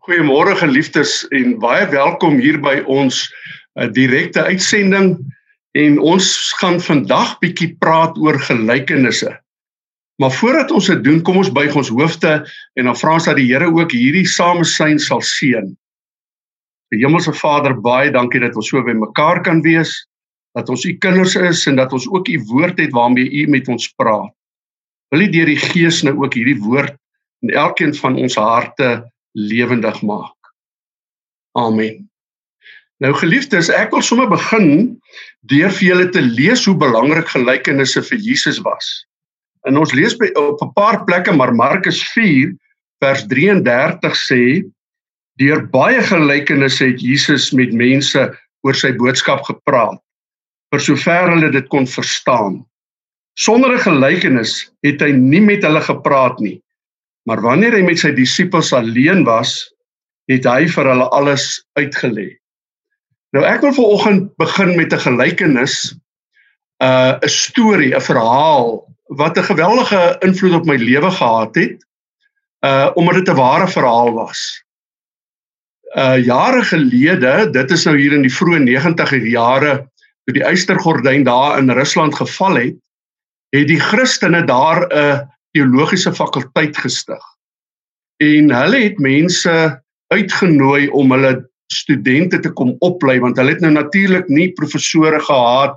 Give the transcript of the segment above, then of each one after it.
Goeiemôre geliefdes en baie welkom hier by ons uh, direkte uitsending en ons gaan vandag bietjie praat oor gelykenisse. Maar voordat ons dit doen, kom ons buig ons hoofde en dan vra ons dat die Here ook hierdie samesyn sal seën. Die Hemelse Vader, baie dankie dat ons so by mekaar kan wees, dat ons u kinders is en dat ons ook u woord het waarmee u met ons praat. Wil u deur die Gees nou ook hierdie woord in elkeen van ons harte lewendig maak. Amen. Nou geliefdes, ek wil sommer begin deur vir julle te lees hoe belangrik gelykenisse vir Jesus was. En ons lees by op 'n paar plekke maar Markus 4 vers 33 sê deur baie gelykenisse het Jesus met mense oor sy boodskap gepraat vir sover hulle dit kon verstaan. Sonder 'n gelykenis het hy nie met hulle gepraat nie. Maar wanneer hy met sy disippels alleen was, het hy vir hulle alles uitgelê. Nou ek wil vanoggend begin met 'n gelykenis, uh 'n storie, 'n verhaal wat 'n geweldige invloed op my lewe gehad het, uh omdat dit 'n ware verhaal was. Uh jare gelede, dit is nou hier in die vroeë 90er jare, toe die eystergordyn daar in Rusland geval het, het die Christene daar 'n uh, teologiese fakulteit gestig. En hulle het mense uitgenooi om hulle studente te kom oplei want hulle het nou natuurlik nie professore gehad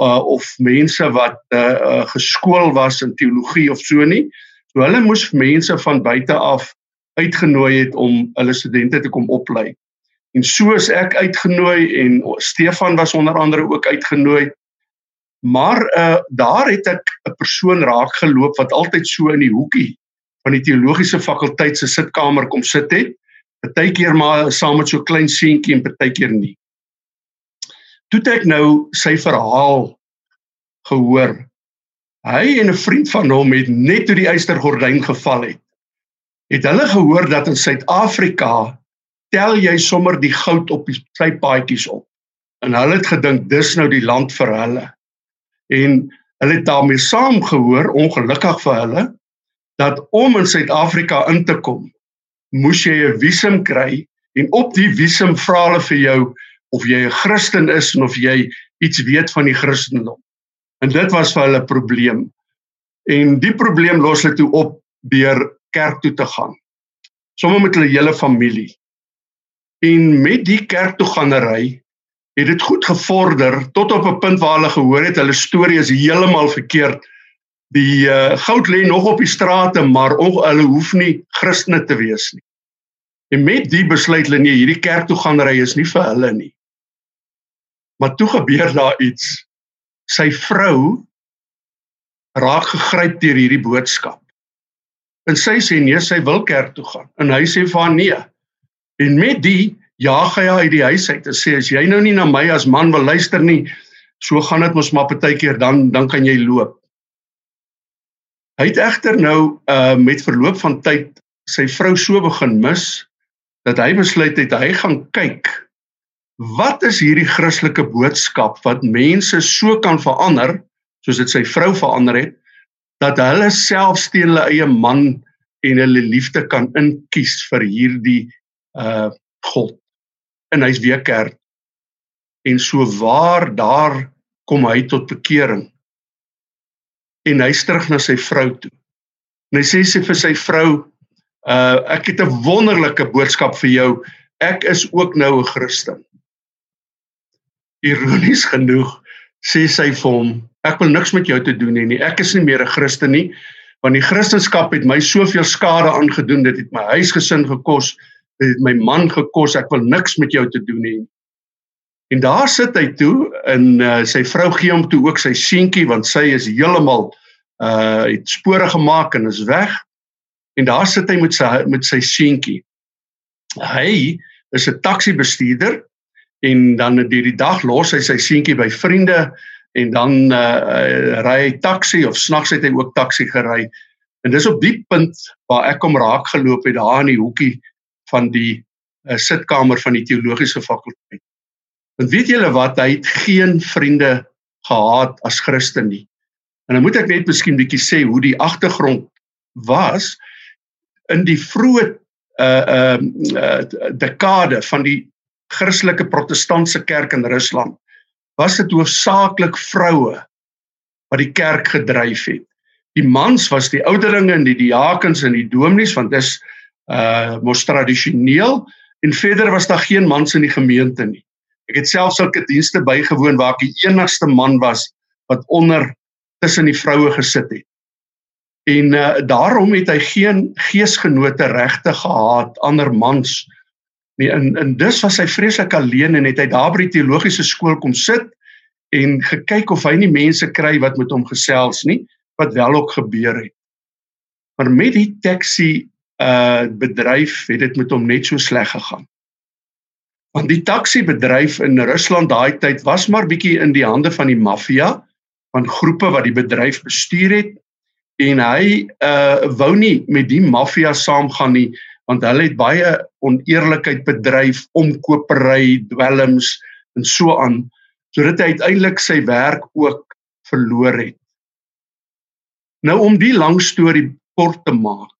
uh, of mense wat uh, uh, geskool was in teologie of so nie. So hulle moes mense van buite af uitgenooi het om hulle studente te kom oplei. En so is ek uitgenooi en Stefan was onder andere ook uitgenooi Maar uh daar het ek 'n persoon raak geloop wat altyd so in die hoekie van die teologiese fakulteit se sitkamer kom sit het. Partykeer maar saam met so klein seentjie en partykeer nie. Toe ek nou sy verhaal gehoor. Hy en 'n vriend van hom het net toe die eystergordyn geval het. Het hulle gehoor dat in Suid-Afrika tel jy sommer die goud op die sypaadjies op. En hulle het gedink dis nou die land vir hulle en hulle het daarmee saamgehoor ongelukkig vir hulle dat om in Suid-Afrika in te kom moes jy 'n visum kry en op die visum vra hulle vir jou of jy 'n Christen is en of jy iets weet van die Christendom. En dit was vir hulle 'n probleem. En die probleem los hulle toe op deur kerk toe te gaan. Sommige met hulle hele familie. En met die kerk toe gaanery het dit goed gevorder tot op 'n punt waar hulle gehoor het hulle storie is heeltemal verkeerd. Die uh, goud lê nog op die strate, maar on, hulle hoef nie Christene te wees nie. En met die besluit hulle nee, hierdie kerk toe gaan ry is nie vir hulle nie. Maar toe gebeur daar iets. Sy vrou raak gegryp deur hierdie boodskap. En sy sê nee, sy wil kerk toe gaan. En hy sê vir haar nee. En met die jaag hy haar uit die huis uit en sê as jy nou nie na my as man wil luister nie, so gaan dit mos maar partykeer dan dan kan jy loop. Hy het egter nou uh met verloop van tyd sy vrou so begin mis dat hy besluit het hy gaan kyk wat is hierdie Christelike boodskap wat mense so kan verander soos dit sy vrou verander het dat hulle self teen hulle eie man en hulle liefde kan inkies vir hierdie uh God en hy's weer kerk. En so waar daar kom hy tot bekering. En hy's terug na sy vrou toe. En hy sê sy vir sy vrou, uh ek het 'n wonderlike boodskap vir jou. Ek is ook nou 'n Christen. Ironies genoeg sê sy vir hom, ek wil niks met jou te doen hê nie. Ek is nie meer 'n Christen nie, want die Christendom het my soveel skade aangedoen, dit het my huisgesin gekos, het my man gekos, ek wil niks met jou te doen hê. En daar sit hy toe en uh, sy vrou gee hom toe ook sy seentjie want sy is heeltemal uh het spore gemaak en is weg. En daar sit hy met sy met sy seentjie. Hy is 'n taxi bestuurder en dan deur die dag los hy sy seentjie by vriende en dan uh ry hy taxi of snags het hy ook taxi gery. En dis op die punt waar ek hom raak geloop het daar in die hoekie van die uh, sitkamer van die teologiese fakulteit. Want weet julle wat, hy het geen vriende gehad as Christen nie. En dan moet ek net miskien bietjie sê hoe die agtergrond was in die vroeë uh uh, uh dekade van die Christelike Protestantse kerk in Rusland was dit hoofsaaklik vroue wat die kerk gedryf het. Die mans was die ouderlinge en die diakens en die dominees want dis uh mos tradisioneel en verder was daar geen mans in die gemeente nie. Ek het self sulke dienste bygewoon waar ek die enigste man was wat onder tussen die vroue gesit het. En uh, daarom het hy geen geesgenote regte gehad ander mans nie. En en dus was hy vreeslik alleen en het hy daar by die teologiese skool kom sit en gekyk of hy nie mense kry wat met hom gesels nie, wat wel ook gebeur het. Maar met die taxi uh bedryf het dit met hom net so sleg gegaan. Want die taxi bedryf in Rusland daai tyd was maar bietjie in die hande van die maffia van groepe wat die bedryf bestuur het en hy uh wou nie met die maffia saamgaan nie want hulle het baie oneerlikheid bedryf, omkopery, dwelms en so aan sodat hy uiteindelik sy werk ook verloor het. Nou om die lang storie kort te maak.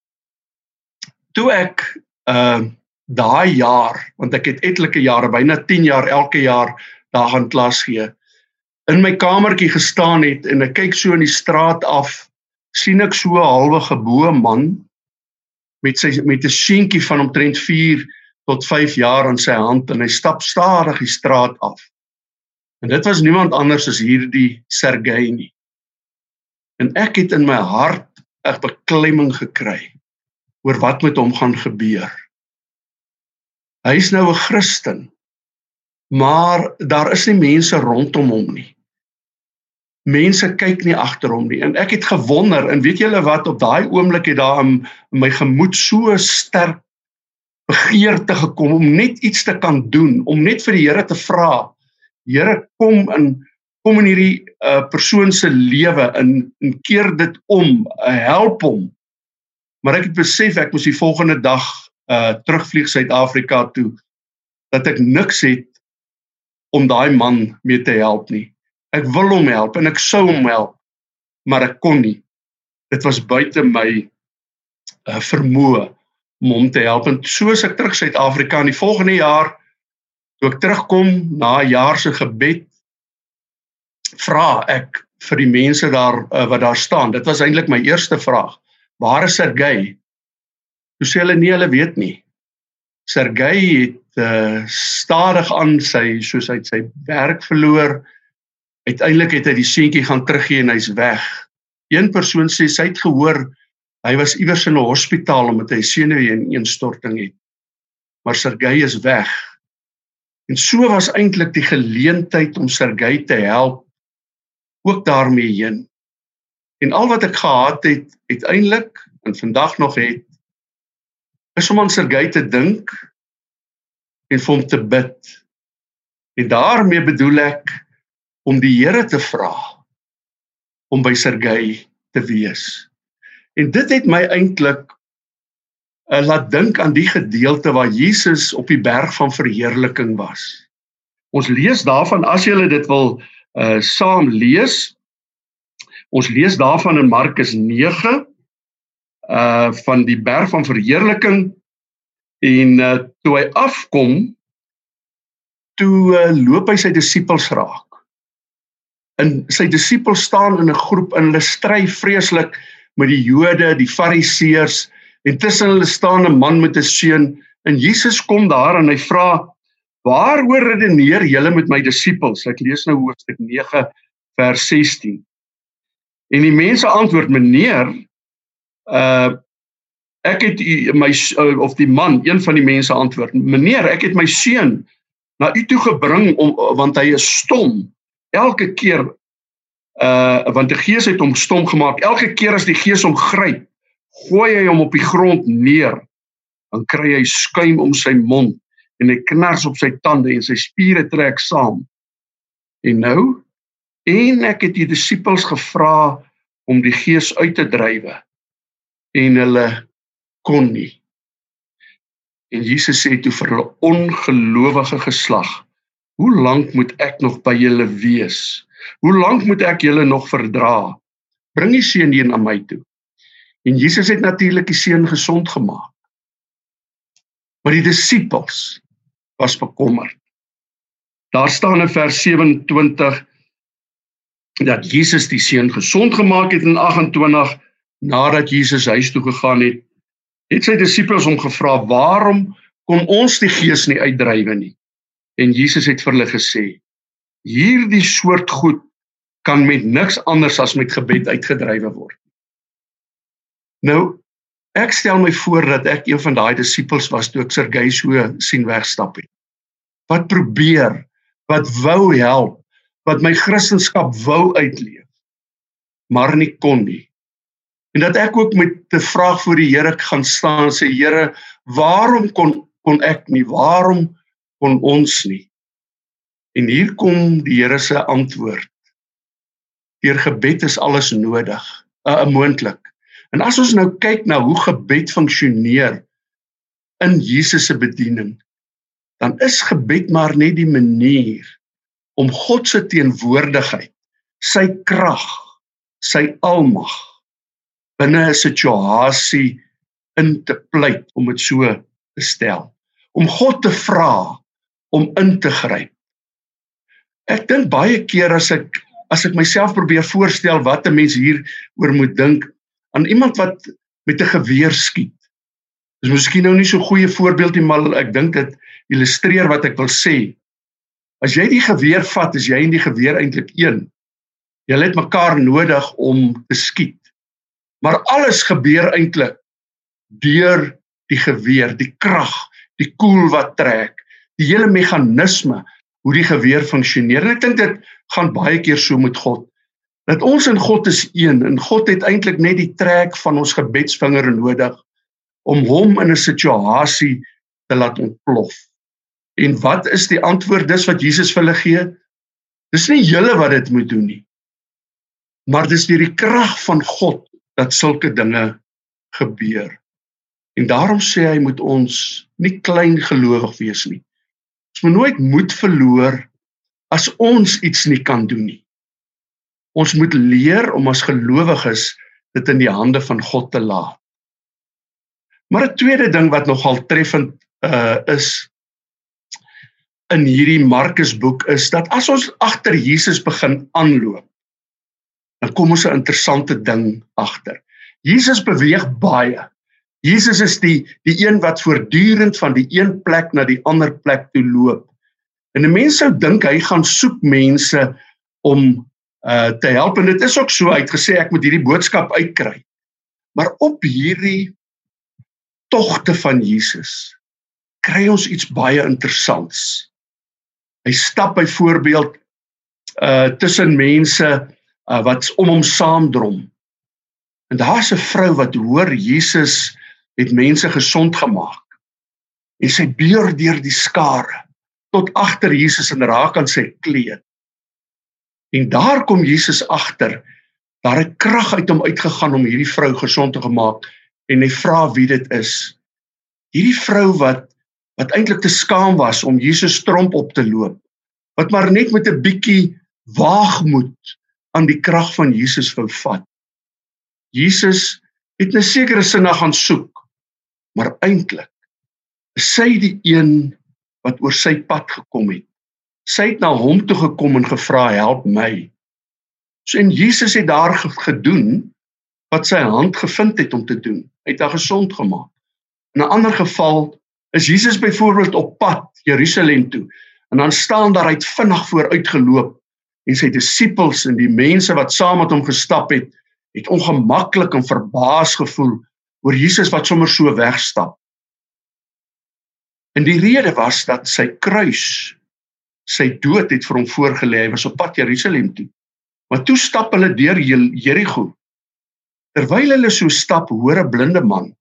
Toe ek uh daai jaar, want ek het etlike jare, byna 10 jaar elke jaar daar gaan klas gee, in my kamertjie gestaan het en ek kyk so in die straat af sien ek so 'n halwe geboue man met sy met 'n seentjie van omtrent 4 tot 5 jaar in sy hand en hy stap stadig die straat af. En dit was niemand anders as hierdie Sergey nie. En ek het in my hart 'n beklemming gekry oor wat met hom gaan gebeur. Hy's nou 'n Christen, maar daar is nie mense rondom hom nie. Mense kyk nie agter hom nie. En ek het gewonder en weet julle wat op daai oomblik het daar in my gemoed so sterk begeerte gekom om net iets te kan doen om net vir die Here te vra Here kom in kom in hierdie uh, persoon se lewe in en keer dit om uh, help hom maar ek het besef ek moes die volgende dag uh, terugvlieg Suid-Afrika toe dat ek niks het om daai man mee te help nie Ek wil hom help en ek sou hom help, maar ek kon nie. Dit was buite my uh, vermoë om hom te help. En soos ek terug Suid-Afrika in die volgende jaar toe ek terugkom na 'n jaar se gebed vra ek vir die mense daar uh, wat daar staan. Dit was eintlik my eerste vraag. Waar is Sergey? Toe sê hulle nee, hulle weet nie. Sergey het uh, stadig aan sy soos hy sy werk verloor uiteindelik het hy die seentjie gaan teruggee en hy's weg. Een persoon sê sy het gehoor hy was iewers in 'n hospitaal omdat hy senuweeinstorting het. Maar Sergey is weg. En so was eintlik die geleentheid om Sergey te help ook daarmee heen. En al wat ek gehad het uiteindelik en vandag nog het is om aan Sergey te dink en vir hom te bid. En daarmee bedoel ek om die Here te vra om by Sergey te wees. En dit het my eintlik uh, laat dink aan die gedeelte waar Jesus op die berg van verheerliking was. Ons lees daarvan as jy dit wil uh saam lees. Ons lees daarvan in Markus 9 uh van die berg van verheerliking en uh toe hy afkom toe uh, loop hy sy disippels raak. In sy disippels staan in 'n groep en hulle stry vreeslik met die Jode, die Fariseërs en tussen hulle staan 'n man met 'n seun en Jesus kom daar en hy vra waaroor redeneer julle met my disippels? Ek lees nou hoofstuk 9 vers 16 en die mense antwoord meneer uh ek het u my uh, of die man een van die mense antwoord meneer ek het my seun na u toe gebring om want hy is stom elke keer uh want die gees het hom stom gemaak. Elke keer as die gees hom gryp, gooi hy hom op die grond neer. Dan kry hy skuim om sy mond en hy knars op sy tande en sy spiere trek saam. En nou en ek het die disippels gevra om die gees uit te drywe en hulle kon nie. En Jesus sê toe vir hulle ongelowige geslag Hoe lank moet ek nog by julle wees? Hoe lank moet ek julle nog verdra? Bring die seun hier na my toe. En Jesus het natuurlik die seun gesond gemaak. Maar die disippels was bekommerd. Daar staan in vers 27 dat Jesus die seun gesond gemaak het in 28 nadat Jesus huis toe gegaan het. Het sy disippels hom gevra: "Waarom kon ons die gees nie uitdrywe nie?" En Jesus het vir hulle gesê: "Hierdie soort goed kan met niks anders as met gebed uitgedrywe word." Nou, ek stel my voor dat ek een van daai disippels was toe ek Sergey so sien wegstap het. Wat probeer, wat wou help, wat my Christendom wou uitleef, maar nie kon nie. En dat ek ook met 'n vraag voor die Here gaan staan sê Here, waarom kon kon ek nie? Waarom kon ons nie? En hier kom die Here se antwoord. Deur gebed is alles nodig, 'n uh, moontlik. En as ons nou kyk na hoe gebed funksioneer in Jesus se bediening, dan is gebed maar net die manier om God se teenwoordigheid, sy krag, sy almag binne 'n situasie in te pleit om dit so te stel. Om God te vra om in te gryp. Ek dink baie keer as ek as ek myself probeer voorstel wat 'n mens hier oor moet dink aan iemand wat met 'n geweer skiet. Dis miskien nou nie so 'n goeie voorbeeld nie, maar ek dink dit illustreer wat ek wil sê. As jy die geweer vat, is jy en die geweer eintlik een. Julle het mekaar nodig om te skiet. Maar alles gebeur eintlik deur die geweer, die krag, die koel wat trek, die hele meganisme hoe die geweer funksioneer. En ek dink dit gaan baie keer so met God. Dat ons en God is een en God het eintlik net die trek van ons gebedsvinger nodig om hom in 'n situasie te laat ontplof. En wat is die antwoord dis wat Jesus vir hulle gee? Dis nie julle wat dit moet doen nie. Maar dis deur die krag van God dat sulke dinge gebeur. En daarom sê hy moet ons nie klein gelowig wees nie. Ons moet nooit moed verloor as ons iets nie kan doen nie. Ons moet leer om as gelowiges dit in die hande van God te laat. Maar 'n tweede ding wat nogal treffend uh is in hierdie Markus boek is dat as ons agter Jesus begin aanloop, dan kom ons 'n interessante ding agter. Jesus beweeg baie. Jesus is die die een wat voortdurend van die een plek na die ander plek toe loop. En 'n mens sou dink hy gaan soek mense om uh te help en dit is ook so uitgesê ek moet hierdie boodskap uitkry. Maar op hierdie togte van Jesus kry ons iets baie interessants. Hy stap byvoorbeeld uh tussen mense uh, wat om hom saamdrom. En daar's 'n vrou wat hoor Jesus het mense gesond gemaak. En sy beur deur die skare tot agter Jesus en raak aan sy kleed. En daar kom Jesus agter. Daar het krag uit hom uitgegaan om hierdie vrou gesond te gemaak en hy vra wie dit is. Hierdie vrou wat wat eintlik te skaam was om Jesus tromp op te loop wat maar net met 'n bietjie waagmoed aan die krag van Jesus wou vat. Jesus het 'n sekere sin na gaan soek, maar eintlik is sy die een wat oor sy pad gekom het. Sy het na hom toe gekom en gevra, "Help my." So en Jesus het daar gedoen wat sy hand gevind het om te doen. Hy het haar gesond gemaak. In 'n ander geval is Jesus byvoorbeeld op pad Jerusalem toe. En dan staan daar uit vinnig vooruit geloop en sy disippels en die mense wat saam met hom gestap het, het ongemaklik en verbaas gevoel oor Jesus wat sommer so wegstap. En die rede was dat sy kruis, sy dood het vir hom voorgelê. Hy was op pad Jerusalem toe. Maar toe stap hulle deur Jerigo. Terwyl hulle so stap, hoor 'n blinde man.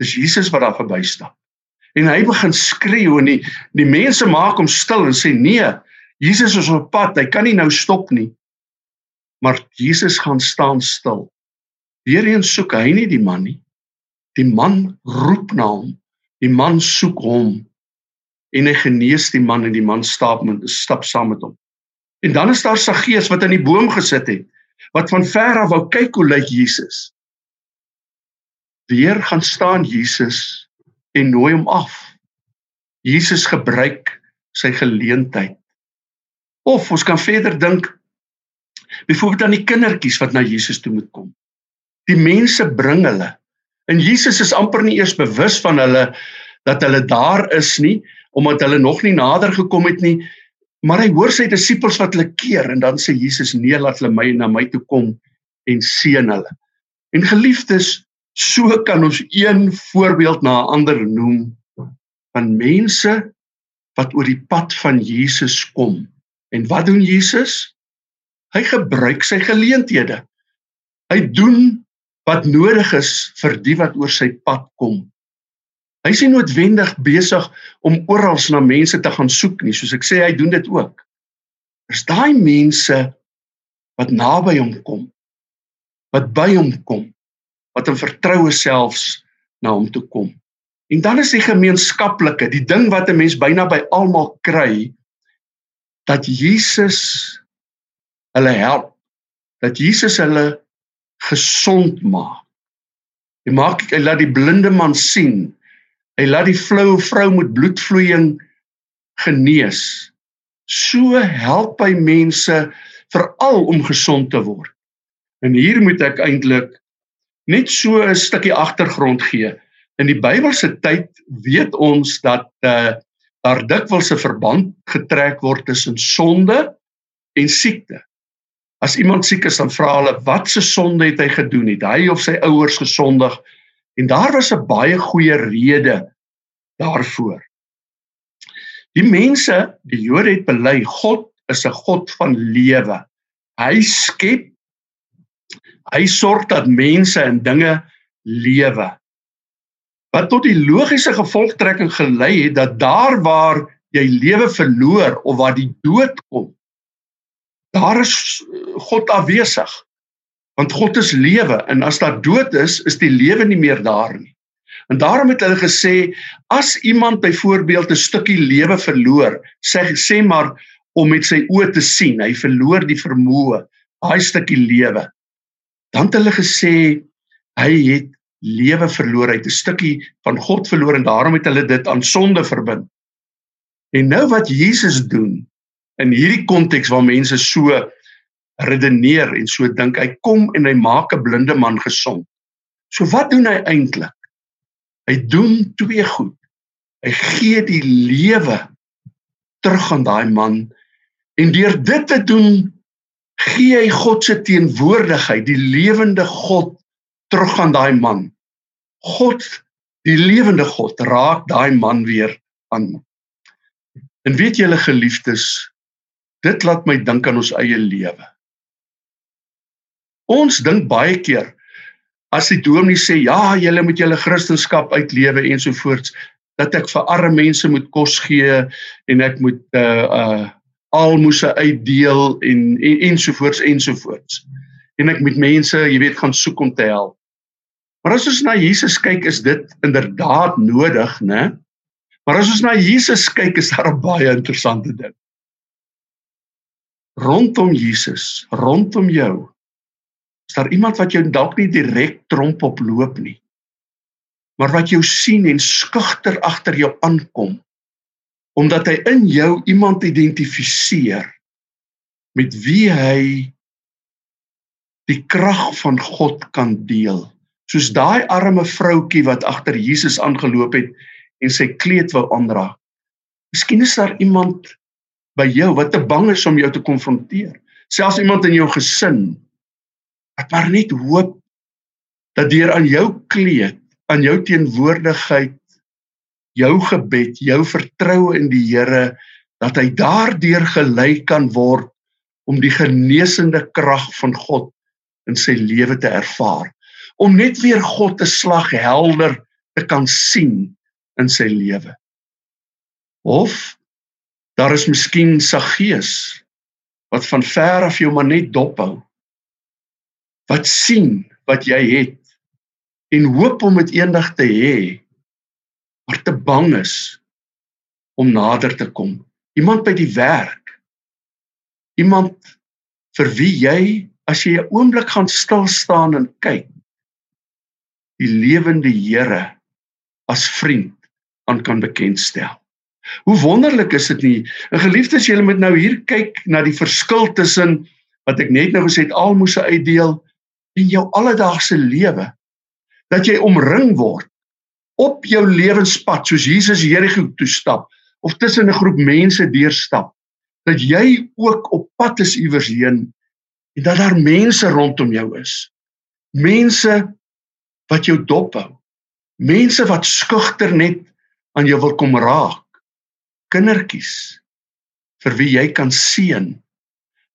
Dis Jesus wat daar verbystap en hy begin skreeu en die die mense maak hom stil en sê nee Jesus is op pad hy kan nie nou stop nie. Maar Jesus gaan staan stil. Weerheen soek hy nie die man nie. Die man roep na hom. Die man soek hom. En hy genees die man en die man stap met stap saam met hom. En dan is daar Saggeus wat aan die boom gesit het wat van ver af wou kyk hoe lyk Jesus. Weer gaan staan Jesus en nooi hom af. Jesus gebruik sy geleentheid. Of ons kan verder dink byvoorbeeld aan die kindertjies wat na Jesus toe moet kom. Die mense bring hulle. En Jesus is amper nie eers bewus van hulle dat hulle daar is nie omdat hulle nog nie nader gekom het nie. Maar hy hoor sy disippels wat hulle keer en dan sê Jesus nee laat hulle my na my toe kom en seën hulle. En geliefdes, so kan ons een voorbeeld na 'n ander noem van mense wat oor die pad van Jesus kom. En wat doen Jesus? Hy gebruik sy geleenthede. Hy doen wat nodig is vir die wat oor sy pad kom. Hy is nie noodwendig besig om oral na mense te gaan soek nie, soos ek sê hy doen dit ook. Daar's daai mense wat naby hom kom, wat by hom kom, wat in vertroue selfs na hom toe kom. En dan is die gemeenskaplike, die ding wat 'n mens byna by almal kry, dat Jesus hulle help, dat Jesus hulle gesond maak. Hy maak hy laat die blinde man sien. Hy laat die flou vrou met bloedvloeiing genees. So help hy mense veral om gesond te word. En hier moet ek eintlik net so 'n stukkie agtergrond gee. In die Bybelse tyd weet ons dat uh daar dikwels 'n verband getrek word tussen sonde en siekte. As iemand siek is, dan vra hulle wat se sonde het hy gedoen? Het hy of sy ouers gesondig? En daar was 'n baie goeie rede daarvoor. Die mense, die Jode het bely God is 'n God van lewe. Hy skep hy sorg dat mense en dinge lewe. Wat tot die logiese gevolgtrekking gelei het dat daar waar jy lewe verloor of waar die dood kom, daar is God afwesig. Want God is lewe en as daar dood is, is die lewe nie meer daar nie. En daarom het hulle gesê as iemand byvoorbeeld 'n stukkie lewe verloor, sê sê maar om met sy oë te sien, hy verloor die vermoë, daai stukkie lewe. Dan het hulle gesê hy het lewe verloor, hy het 'n stukkie van God verloor en daarom het hulle dit aan sonde verbind. En nou wat Jesus doen, in hierdie konteks waar mense so redeneer en so dink hy kom en hy maak 'n blinde man gesond. So wat doen hy eintlik? Hy doen twee goed. Hy gee die lewe terug aan daai man en deur dit te doen gee hy God se teenwoordigheid, die lewende God terug aan daai man. God, die lewende God raak daai man weer aan. En weet julle geliefdes, Dit laat my dink aan ons eie lewe. Ons dink baie keer as die dominee sê ja, julle moet julle kristendom uitlewe ensovoorts dat ek vir arme mense moet kos gee en ek moet uh uh almoses uitdeel en, en ensovoorts ensovoorts. En ek moet mense, jy weet, gaan soek om te help. Maar as ons na Jesus kyk, is dit inderdaad nodig, né? Maar as ons na Jesus kyk, is daar 'n baie interessante ding rondom Jesus, rondom jou. Is daar iemand wat jou dalk nie direk tromp op loop nie. Maar wat jou sien en skugter agter jou aankom omdat hy in jou iemand identifiseer met wie hy die krag van God kan deel. Soos daai arme vroutkie wat agter Jesus aangeloop het en sy kleed wou aandra. Miskien is daar iemand by jou wat te bang is om jou te konfronteer. Selfs iemand in jou gesin wat maar net hoop dat deur aan jou kleed, aan jou teenwoordigheid, jou gebed, jou vertroue in die Here dat hy daardeur gelei kan word om die genesende krag van God in sy lewe te ervaar. Om net weer God te slag helder te kan sien in sy lewe. Of Daar is miskien Saggeus wat van ver af jou maar net dophou. Wat sien wat jy het en hoop om dit eendag te hê, maar te bang is om nader te kom. Iemand by die werk. Iemand vir wie jy as jy 'n oomblik gaan stil staan en kyk die lewende Here as vriend aan kan bekendstel. Hoe wonderlik is dit nie? En geliefdes, julle moet nou hier kyk na die verskil tussen wat ek net nou gesê het almoses uitdeel en jou alledaagse lewe. Dat jy omring word op jou lewenspad soos Jesus Jerigo toe stap of tussen 'n groep mense deurstap dat jy ook op pad is iewers heen en dat daar mense rondom jou is. Mense wat jou dophou. Mense wat skugter net aan jou wil kom raak. Kindertjies vir wie jy kan seën.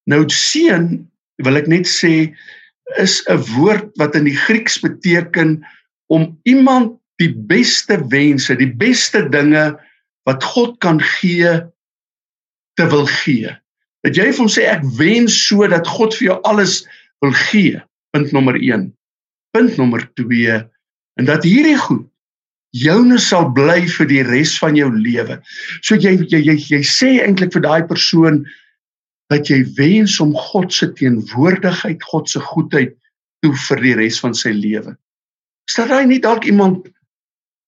Nou seën wil ek net sê is 'n woord wat in die Grieks beteken om iemand die beste wense, die beste dinge wat God kan gee te wil gee. Dat jy vir hom sê ek wens so dat God vir jou alles wil gee. Punt nommer 1. Punt nommer 2 en dat hierdie goed joune sal bly vir die res van jou lewe. So jy jy jy, jy sê eintlik vir daai persoon dat jy wens om God se teenwoordigheid, God se goedheid toe vir die res van sy lewe. Is daar nie dalk iemand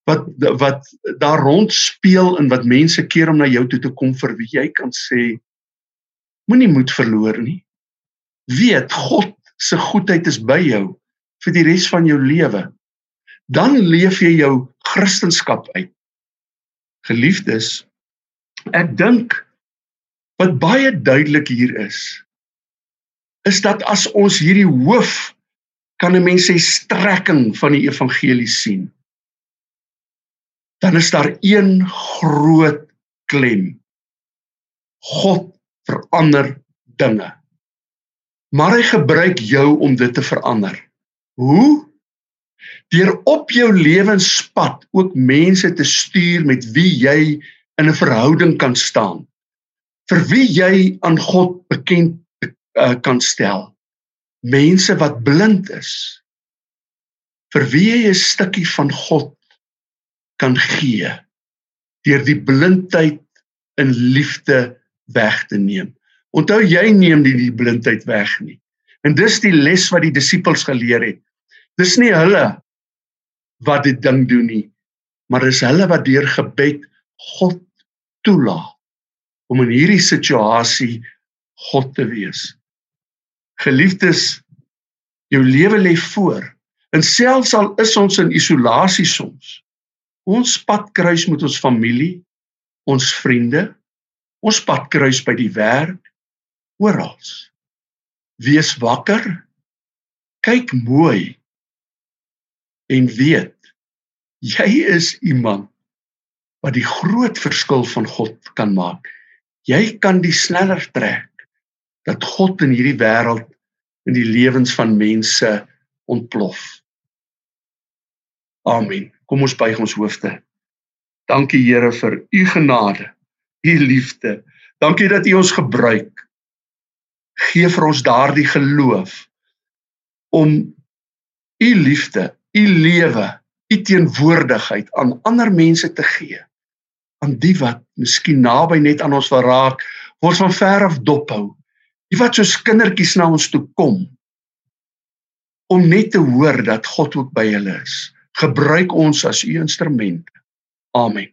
wat wat daar rond speel en wat mense keer om na jou toe te kom vir wie jy kan sê moenie moed verloor nie. Weet God se goedheid is by jou vir die res van jou lewe. Dan leef jy jou kristendom uit. Geliefdes, ek dink wat baie duidelik hier is is dat as ons hierdie hoof kan 'n mens sê strekking van die evangelie sien dan is daar een groot klem. God verander dinge. Maar hy gebruik jou om dit te verander. Hoe? Deur op jou lewenspad ook mense te stuur met wie jy in 'n verhouding kan staan. Vir wie jy aan God bekend uh, kan stel. Mense wat blind is. Vir wie jy 'n stukkie van God kan gee deur die blindheid in liefde weg te neem. Onthou jy neem nie die blindheid weg nie. En dis die les wat die disippels geleer het. Dis nie hulle wat dit ding doen nie, maar dis hulle wat deur gebed God toelaat om in hierdie situasie God te wees. Geliefdes, jou lewe lê voor. En selfs al is ons in isolasie soms, Ons pad kruis met ons familie, ons vriende, ons pad kruis by die werk, oral. Wees wakker. Kyk mooi. En weet jy is iemand wat die groot verskil van God kan maak. Jy kan die sneller trek dat God in hierdie wêreld in die lewens van mense ontplof. Amen. Kom ons buig ons hoofde. Dankie Here vir u genade, u liefde. Dankie dat u ons gebruik. Geef vir ons daardie geloof om u liefde, u lewe, u teenwoordigheid aan ander mense te gee. Aan die wat miskien naby net aan ons wil raak, word van ver af dophou. Die wat soos kindertjies na ons toe kom om net te hoor dat God ook by hulle is gebruik ons as u instrument. Amen.